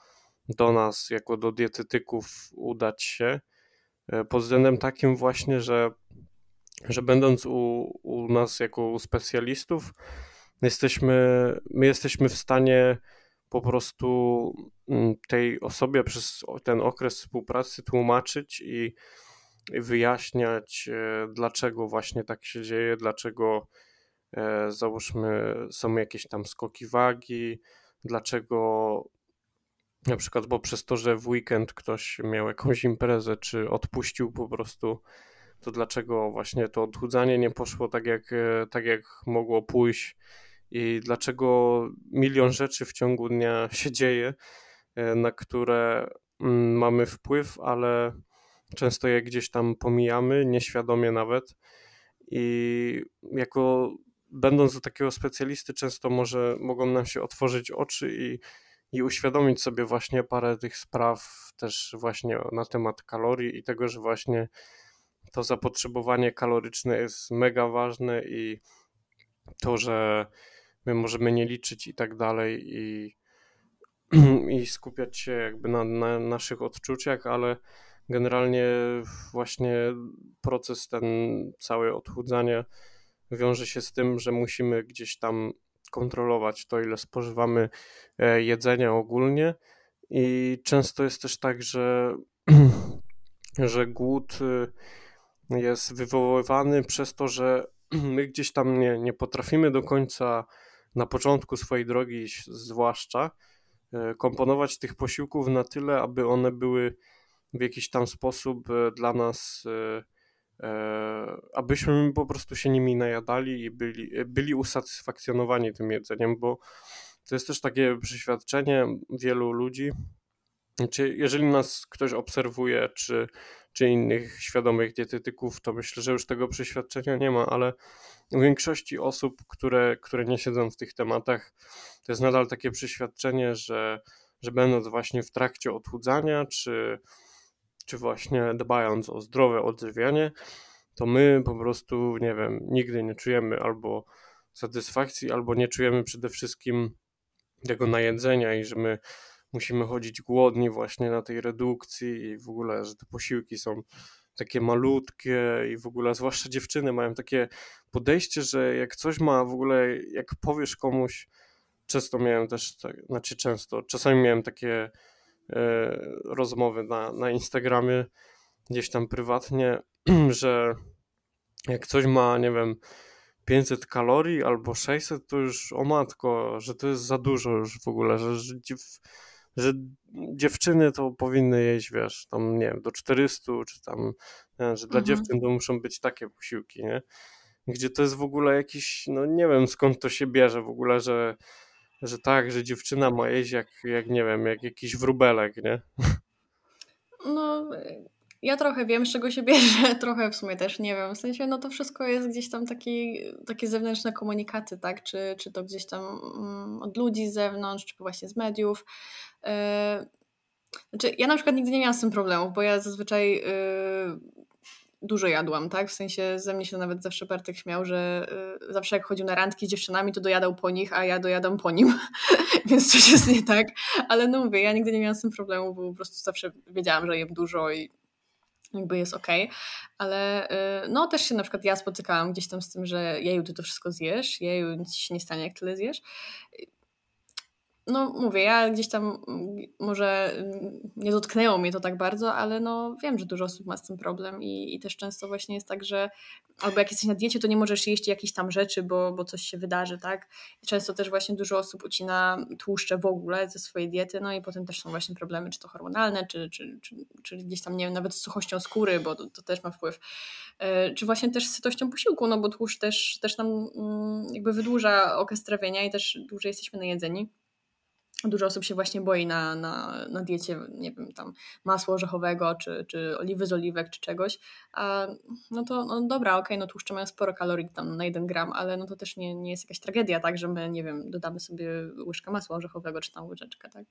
do nas, jako do dietetyków, udać się. E, pod względem takim właśnie, że, że będąc u, u nas jako u specjalistów, jesteśmy, my jesteśmy w stanie po prostu mm, tej osobie przez ten okres współpracy tłumaczyć i, wyjaśniać, e, dlaczego właśnie tak się dzieje, dlaczego e, załóżmy są jakieś tam skoki wagi, dlaczego na przykład, bo przez to, że w weekend ktoś miał jakąś imprezę, czy odpuścił po prostu, to dlaczego właśnie to odchudzanie nie poszło tak jak, e, tak jak mogło pójść i dlaczego milion rzeczy w ciągu dnia się dzieje, e, na które mm, mamy wpływ, ale często je gdzieś tam pomijamy, nieświadomie nawet. I jako będąc do takiego specjalisty, często może mogą nam się otworzyć oczy i i uświadomić sobie właśnie parę tych spraw też właśnie na temat kalorii i tego, że właśnie to zapotrzebowanie kaloryczne jest mega ważne i to, że my możemy nie liczyć i tak dalej i, i skupiać się jakby na, na naszych odczuciach, ale generalnie właśnie proces ten całe odchudzania wiąże się z tym, że musimy gdzieś tam kontrolować to, ile spożywamy e, jedzenia ogólnie. I często jest też tak, że, że głód y, jest wywoływany przez to, że my gdzieś tam nie, nie potrafimy do końca na początku swojej drogi, zwłaszcza, e, komponować tych posiłków na tyle, aby one były w jakiś tam sposób e, dla nas E, abyśmy po prostu się nimi najadali i byli, byli usatysfakcjonowani tym jedzeniem, bo to jest też takie przeświadczenie wielu ludzi, czy jeżeli nas ktoś obserwuje, czy, czy innych świadomych dietetyków, to myślę, że już tego przeświadczenia nie ma, ale u większości osób, które, które nie siedzą w tych tematach, to jest nadal takie przeświadczenie, że, że będąc właśnie w trakcie odchudzania, czy czy właśnie dbając o zdrowe odżywianie, to my po prostu, nie wiem, nigdy nie czujemy albo satysfakcji, albo nie czujemy przede wszystkim tego najedzenia i że my musimy chodzić głodni właśnie na tej redukcji i w ogóle, że te posiłki są takie malutkie i w ogóle, zwłaszcza dziewczyny mają takie podejście, że jak coś ma w ogóle, jak powiesz komuś, często miałem też, tak, znaczy często, czasami miałem takie E, rozmowy na, na Instagramie, gdzieś tam prywatnie, że jak coś ma, nie wiem, 500 kalorii albo 600, to już o matko, że to jest za dużo już w ogóle, że, że, że dziewczyny to powinny jeść, wiesz, tam nie wiem, do 400, czy tam, że dla mhm. dziewczyn to muszą być takie posiłki, nie? Gdzie to jest w ogóle jakiś, no nie wiem skąd to się bierze w ogóle, że że tak, że dziewczyna ma jeść jak, jak nie wiem, jak jakiś wróbelek, nie?
No, ja trochę wiem, z czego się bierze, trochę w sumie też nie wiem. W sensie, no to wszystko jest gdzieś tam taki, takie zewnętrzne komunikaty, tak? Czy, czy to gdzieś tam mm, od ludzi z zewnątrz, czy właśnie z mediów. Yy, znaczy, ja na przykład nigdy nie miałam z tym problemów, bo ja zazwyczaj yy, dużo jadłam, tak? W sensie ze mnie się nawet zawsze Bartek śmiał, że y, zawsze jak chodził na randki z dziewczynami, to dojadał po nich, a ja dojadam po nim, więc coś jest nie tak. Ale no mówię, ja nigdy nie miałam z tym problemu, bo po prostu zawsze wiedziałam, że jem dużo i jakby jest okej, okay. ale y, no też się na przykład ja spotykałam gdzieś tam z tym, że jeju, ty to wszystko zjesz, jeju, nic się nie stanie, jak tyle zjesz. No mówię, ja gdzieś tam mm, może mm, nie dotknęło mnie to tak bardzo, ale no wiem, że dużo osób ma z tym problem i, i też często właśnie jest tak, że albo jak jesteś na diecie, to nie możesz jeść jakichś tam rzeczy, bo, bo coś się wydarzy, tak? I często też właśnie dużo osób ucina tłuszcze w ogóle ze swojej diety, no i potem też są właśnie problemy, czy to hormonalne, czy, czy, czy, czy gdzieś tam, nie wiem, nawet z suchością skóry, bo to, to też ma wpływ. Yy, czy właśnie też z sytością posiłku, no bo tłuszcz też, też nam yy, jakby wydłuża okres trawienia i też dłużej jesteśmy najedzeni. Dużo osób się właśnie boi na, na, na diecie, nie wiem, tam masła orzechowego, czy, czy oliwy z oliwek, czy czegoś. A, no to no dobra, okej, okay, no tłuszcze mają sporo kalorii tam na jeden gram, ale no to też nie, nie jest jakaś tragedia, tak, że my, nie wiem, dodamy sobie łyżkę masła orzechowego, czy tam łyżeczkę, tak.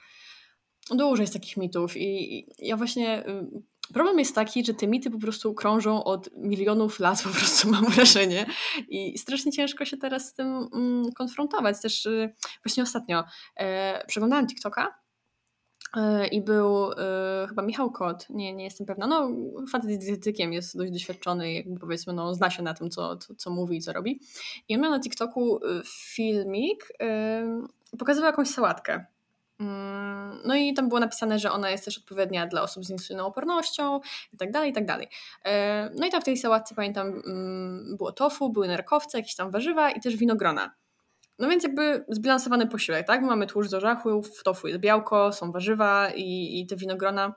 Dużo jest takich mitów i, i ja właśnie y, Problem jest taki, że te mity po prostu krążą od milionów lat, po prostu mam wrażenie. I strasznie ciężko się teraz z tym mm, konfrontować. Też y, właśnie ostatnio e, TikToka e, i był e, chyba Michał Kot, nie, nie jestem pewna, no facet jest dietetykiem, jest dość doświadczony, jakby powiedzmy, no, zna się na tym, co, co, co mówi i co robi. I on miał na TikToku y, filmik, y, pokazywał jakąś sałatkę no i tam było napisane, że ona jest też odpowiednia dla osób z insulinoopornością i tak dalej, i tak dalej. E, no i tam w tej sałatce pamiętam mm, było tofu, były nerkowce, jakieś tam warzywa i też winogrona. No więc jakby zbilansowany posiłek, tak? Mamy tłuszcz z orzechów, w tofu jest białko, są warzywa i, i te winogrona.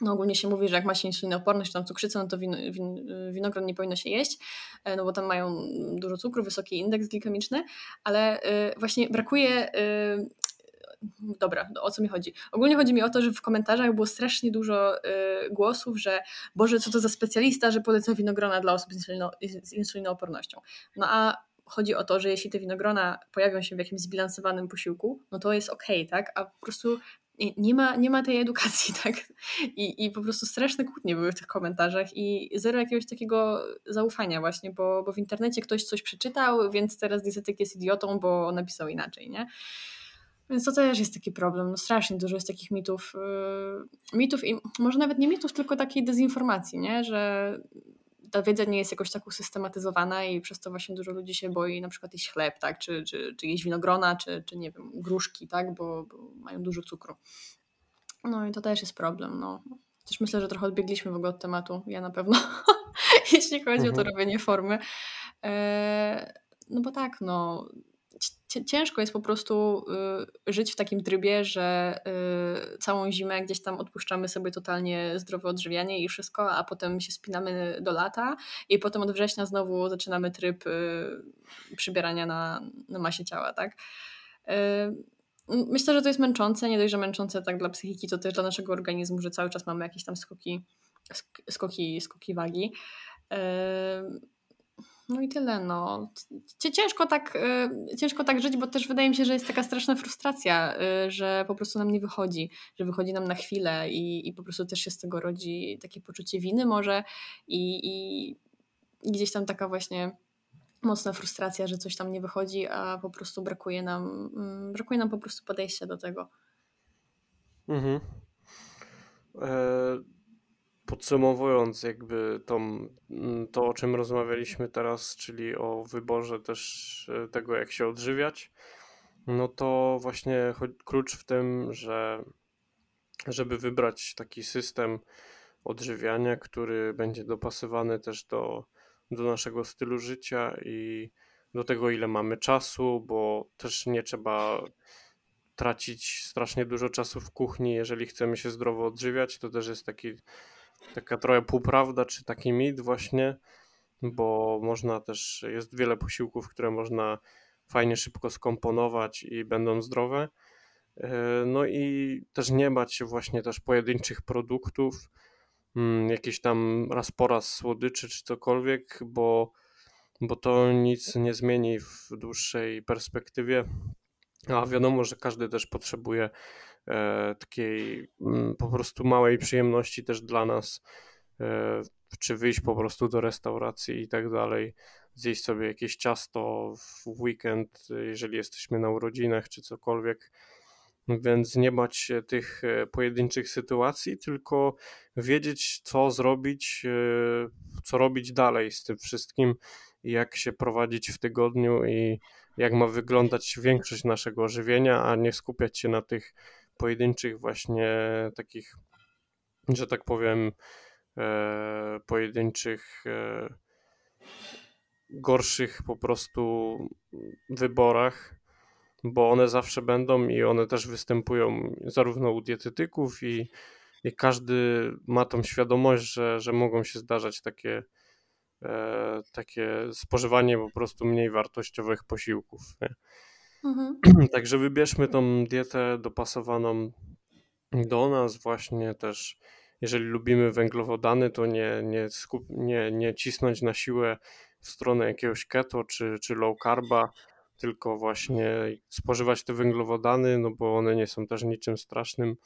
No ogólnie się mówi, że jak ma się insulinooporność tam cukrzycę, no to win, win, winogron nie powinno się jeść, e, no bo tam mają dużo cukru, wysoki indeks glikemiczny, ale y, właśnie brakuje y, dobra, o co mi chodzi? Ogólnie chodzi mi o to, że w komentarzach było strasznie dużo y, głosów, że Boże, co to za specjalista, że poleca winogrona dla osób z, insulino, z insulinoopornością. No a chodzi o to, że jeśli te winogrona pojawią się w jakimś zbilansowanym posiłku, no to jest okej, okay, tak? A po prostu nie ma, nie ma tej edukacji, tak? I, I po prostu straszne kłótnie były w tych komentarzach i zero jakiegoś takiego zaufania właśnie, bo, bo w internecie ktoś coś przeczytał, więc teraz dietetyk jest idiotą, bo napisał inaczej, nie? Więc to też jest taki problem. No strasznie dużo jest takich mitów. Yy, mitów i może nawet nie mitów, tylko takiej dezinformacji, nie? że ta wiedza nie jest jakoś tak usystematyzowana i przez to właśnie dużo ludzi się boi na przykład jeść chleb, tak? czy, czy, czy jeść winogrona, czy, czy nie wiem, gruszki, tak? bo, bo mają dużo cukru. No i to też jest problem. No. Też myślę, że trochę odbiegliśmy w ogóle od tematu. Ja na pewno, jeśli chodzi mhm. o to mhm. robienie formy. E, no bo tak, no ciężko jest po prostu y, żyć w takim trybie, że y, całą zimę gdzieś tam odpuszczamy sobie totalnie zdrowe odżywianie i wszystko, a potem się spinamy do lata i potem od września znowu zaczynamy tryb y, przybierania na, na masie ciała, tak? Myślę, że to jest męczące, nie dość, że męczące tak dla psychiki, to też dla naszego organizmu, że cały czas mamy jakieś tam skoki, skoki, skoki wagi. No i tyle, no. Ciężko tak, y, ciężko tak żyć, bo też wydaje mi się, że jest taka straszna frustracja, y, że po prostu nam nie wychodzi, że wychodzi nam na chwilę i, i po prostu też się z tego rodzi takie poczucie winy może i, i, gdzieś tam taka właśnie mocna frustracja, że coś tam nie wychodzi, a po prostu brakuje nam, mm, brakuje nam po prostu podejścia do tego.
Mhm. E podsumowując jakby tą, mm, to, o czym rozmawialiśmy teraz, czyli o wyborze też e, tego, jak się odżywiać, no to właśnie klucz w tym, że żeby wybrać taki system odżywiania, który będzie dopasowany też do, do naszego stylu życia i do tego, ile mamy czasu, bo też nie trzeba tracić strasznie dużo czasu w kuchni, jeżeli chcemy się zdrowo odżywiać. To też jest taki taka trochę półprawda, czy taki mit właśnie, bo można też, jest wiele posiłków, które można fajnie szybko skomponować i będą zdrowe. E, no i też nie bać się właśnie też pojedynczych produktów, mm, jakieś tam raz po raz słodyczy czy cokolwiek, bo, bo to nic nie zmieni w dłuższej perspektywie. A wiadomo, że każdy też potrzebuje takiej mm, po prostu małej przyjemności też dla nas, e, czy wyjść po prostu do restauracji i tak dalej, zjeść sobie jakieś ciasto w weekend, jeżeli jesteśmy na urodzinach czy cokolwiek. Więc nie bać się tych e, pojedynczych sytuacji, tylko wiedzieć, co zrobić, co robić dalej z tym wszystkim, jak się prowadzić w tygodniu i jak ma wyglądać większość naszego żywienia, a nie skupiać się na tych pojedynczych właśnie takich, że tak powiem, e, pojedynczych e, gorszych po prostu wyborach, bo one zawsze będą i one też występują zarówno u dietetyków i, i każdy ma tą świadomość, że, że mogą się zdarzać takie, e, takie spożywanie po prostu mniej wartościowych posiłków. Nie? Mhm. Także wybierzmy tą dietę dopasowaną do nas właśnie też. Jeżeli lubimy węglowodany, to nie, nie, skup, nie, nie cisnąć na siłę w stronę jakiegoś keto czy, czy low carba, tylko właśnie spożywać te węglowodany, no bo one nie są też niczym strasznym.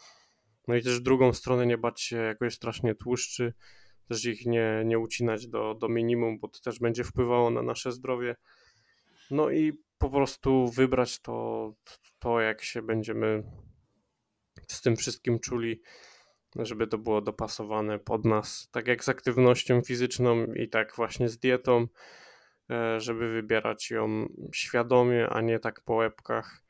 No i też drugą stronę nie bać się jakoś strasznie tłuszczy, też ich nie, nie ucinać do, do minimum, bo to też będzie wpływało na nasze zdrowie. No i po prostu wybrać to, to jak się będziemy z tym wszystkim czuli, żeby to było dopasowane pod nas, tak jak z aktywnością fizyczną i tak właśnie z dietą, e, żeby wybierać ją świadomie, a nie tak po łebkach.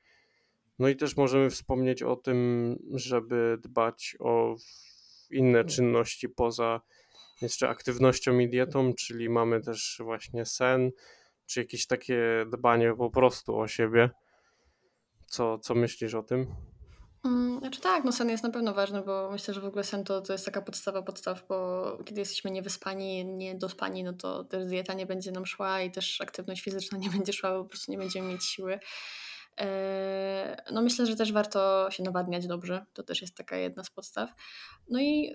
No i też możemy wspomnieć o tym, żeby dbać o inne czynności poza jeszcze aktywnością i dietą, czyli mamy też właśnie sen, czy jakieś takie dbanie po prostu o siebie. Co, co myślisz o tym?
Mm, znaczy tak, no sen jest na pewno ważny, bo myślę, że w ogóle sen to, to jest taka podstawa podstaw, bo kiedy jesteśmy niewyspani, niedospani, no to też dieta nie będzie nam szła i też aktywność fizyczna nie będzie szła, bo po prostu nie będziemy mieć siły. Eee, no myślę, że też warto się nawadniać dobrze, to też jest taka jedna z podstaw. No i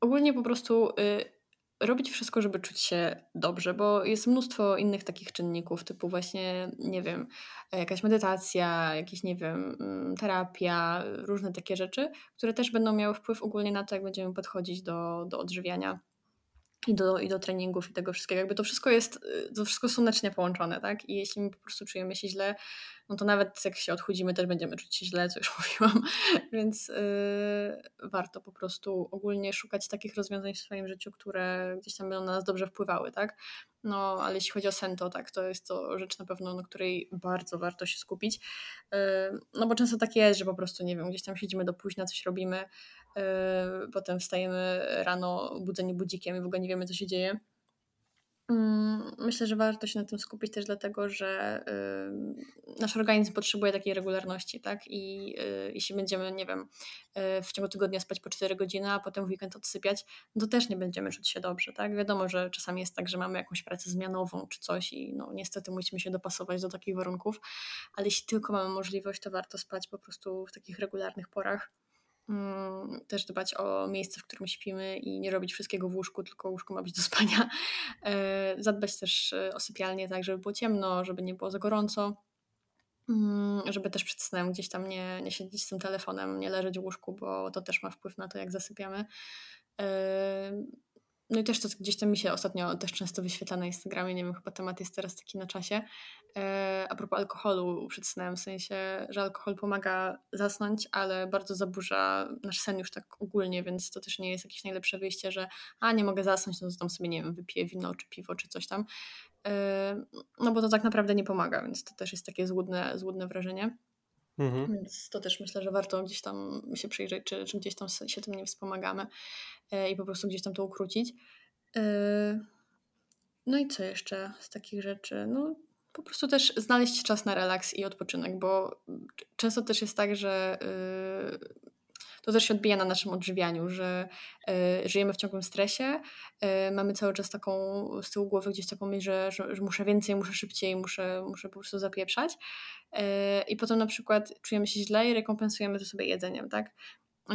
ogólnie po prostu y, robić wszystko, żeby czuć się dobrze, bo jest mnóstwo innych takich czynników, typu właśnie, nie wiem, jakaś medytacja, jakieś, nie wiem, mm, terapia, różne takie rzeczy, które też będą miały wpływ ogólnie na to, jak będziemy podchodzić do, do odżywiania i do, i do treningów i tego wszystkiego. Jakby to wszystko jest, y, to wszystko słonecznie połączone, tak? I jeśli my po prostu czujemy się źle, no to nawet jak się odchudzimy, też będziemy czuć się źle, co już mówiłam, więc yy, warto po prostu ogólnie szukać takich rozwiązań w swoim życiu, które gdzieś tam będą na nas dobrze wpływały, tak? No, ale jeśli chodzi o sen, to tak, to jest to rzecz na pewno, na której bardzo warto się skupić. Yy, no bo często tak jest, że po prostu, nie wiem, gdzieś tam siedzimy do późna, coś robimy, potem wstajemy rano budzeni budzikiem i w ogóle nie wiemy, co się dzieje. Mm, myślę, że warto się na tym skupić też dlatego, że y, nasz organizm potrzebuje takiej regularności, tak? I y, jeśli będziemy, nie wiem, y, w ciągu tygodnia spać po 4 godziny, a potem w weekend odsypiać, to też nie będziemy czuć się dobrze, tak? Wiadomo, że czasami jest tak, że mamy jakąś pracę zmianową czy coś i no niestety musimy się dopasować do takich warunków, ale jeśli tylko mamy możliwość, to warto spać po prostu w takich regularnych porach też dbać o miejsce, w którym śpimy i nie robić wszystkiego w łóżku, tylko łóżko ma być do spania. E, zadbać też e, o sypialnię tak, żeby było ciemno, żeby nie było za gorąco. Mm, żeby też przed snem gdzieś tam nie, nie siedzieć z tym telefonem, nie leżeć w łóżku, bo to też ma wpływ na to, jak zasypiamy. No i też to gdzieś tam mi się ostatnio też często wyświetla na Instagramie, nie wiem, chyba temat jest teraz taki na czasie. E, a propos alkoholu przed snem, w sensie, że alkohol pomaga zasnąć, ale bardzo zaburza nasz sen już tak ogólnie, więc to też nie jest jakieś najlepsze wyjście, że a nie mogę zasnąć, no to tam sobie, nie wiem, wypiję wino czy piwo czy coś tam. E, no bo to tak naprawdę nie pomaga, więc to też jest takie złudne, złudne wrażenie. Mhm. Więc to też myślę, że warto gdzieś tam się przyjrzeć, czy, czy gdzieś tam się tym nie wspomagamy e, i po prostu gdzieś tam to ukrócić. E, no i co jeszcze z takich rzeczy? No, po prostu też znaleźć czas na relaks i odpoczynek, bo często też jest tak, że y, to też się odbija na naszym odżywianiu, że y, żyjemy w ciągłym stresie, y, mamy cały czas taką z tyłu głowy gdzieś taką myśl, że, że, że, muszę więcej, muszę szybciej, muszę, muszę po prostu zapieprzać y, i potem na przykład czujemy się źle i rekompensujemy to sobie jedzeniem, tak?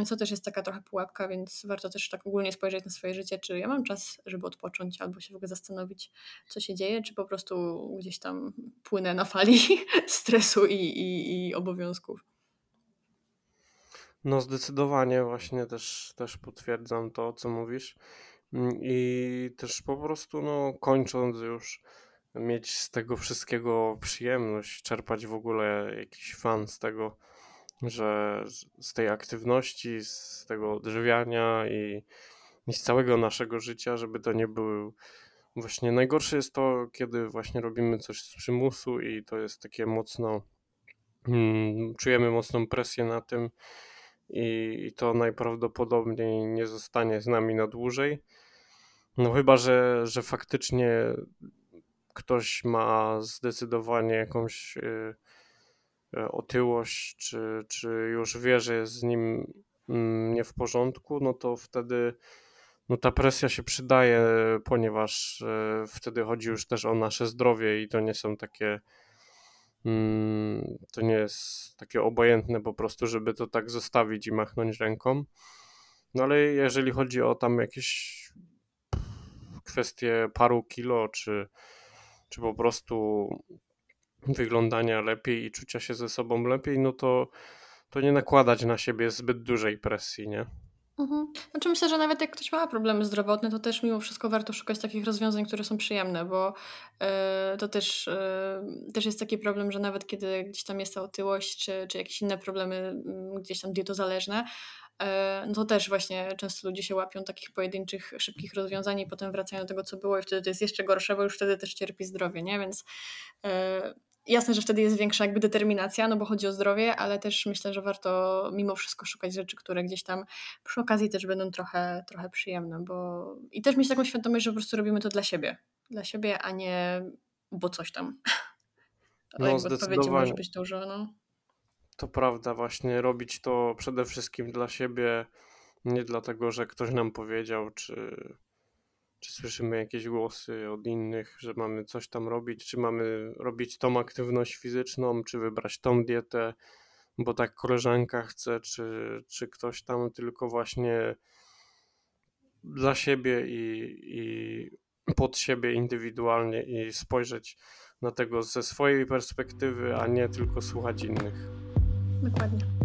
Co też jest taka trochę pułapka, więc warto też tak ogólnie spojrzeć na swoje życie, czy ja mam czas, żeby odpocząć, albo się w ogóle zastanowić, co się dzieje, czy po prostu gdzieś tam płynę na fali stresu i, i, i obowiązków.
No zdecydowanie właśnie też, też potwierdzam to, co mówisz. Mm, I też po prostu, no kończąc już, mieć z tego wszystkiego przyjemność, czerpać w ogóle jakiś fan z tego, że z tej aktywności, z tego odżywiania i, i z całego naszego życia, żeby to nie był właśnie najgorsze jest to, kiedy właśnie robimy coś z przymusu i to jest takie mocno, mm, czujemy mocną presję na tym i, to najprawdopodobniej nie zostanie z nami na dłużej. No chyba, że, że faktycznie ktoś ma zdecydowanie jakąś y, y, otyłość, czy, czy już wie, że jest z nim mm, nie w porządku, no to wtedy no ta presja się przydaje, ponieważ y, wtedy chodzi już też o nasze zdrowie i to nie są takie to nie jest takie obojętne po prostu, żeby to tak zostawić i machnąć ręką. No ale jeżeli chodzi o tam jakieś kwestie paru kilo, czy, czy po prostu wyglądania lepiej i czucia się ze sobą lepiej, no to, to nie nakładać na siebie zbyt dużej presji, nie?
Mhm. Znaczy myślę, że nawet jak ktoś ma problemy zdrowotne, to też mimo wszystko warto szukać takich rozwiązań, które są przyjemne, bo yy, to też, yy, też jest taki problem, że nawet kiedy gdzieś tam jest ta otyłość, czy, czy jakieś inne problemy yy, gdzieś tam dietozależne, E, no to też właśnie często ludzie się łapią takich pojedynczych, szybkich rozwiązań i potem wracają do tego, co było i wtedy to jest jeszcze gorsze, bo już wtedy też cierpi zdrowie, nie? Więc jasne, że wtedy jest większa jakby determinacja, no bo chodzi o zdrowie, ale też myślę, że warto mimo wszystko szukać rzeczy, które gdzieś tam przy okazji też będą trochę, trochę przyjemne, bo i też mieć taką świadomość, że po prostu robimy to dla siebie, dla siebie, a nie bo coś tam.
No, jakby odpowiedzi może
być dużo, no.
To prawda, właśnie robić to przede wszystkim dla siebie, nie dlatego, że ktoś nam powiedział, czy, czy słyszymy jakieś głosy od innych, że mamy coś tam robić, czy mamy robić tą aktywność fizyczną, czy wybrać tą dietę, bo tak koleżanka chce, czy, czy ktoś tam, tylko właśnie dla siebie i, i pod siebie indywidualnie i spojrzeć na tego ze swojej perspektywy, a nie tylko słuchać innych.
Dokładnie.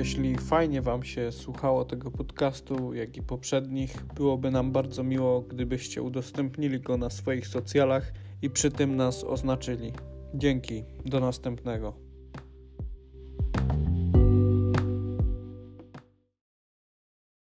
Jeśli fajnie Wam się słuchało tego podcastu, jak i poprzednich, byłoby nam bardzo miło, gdybyście udostępnili go na swoich socjalach i przy tym nas oznaczyli. Dzięki, do następnego.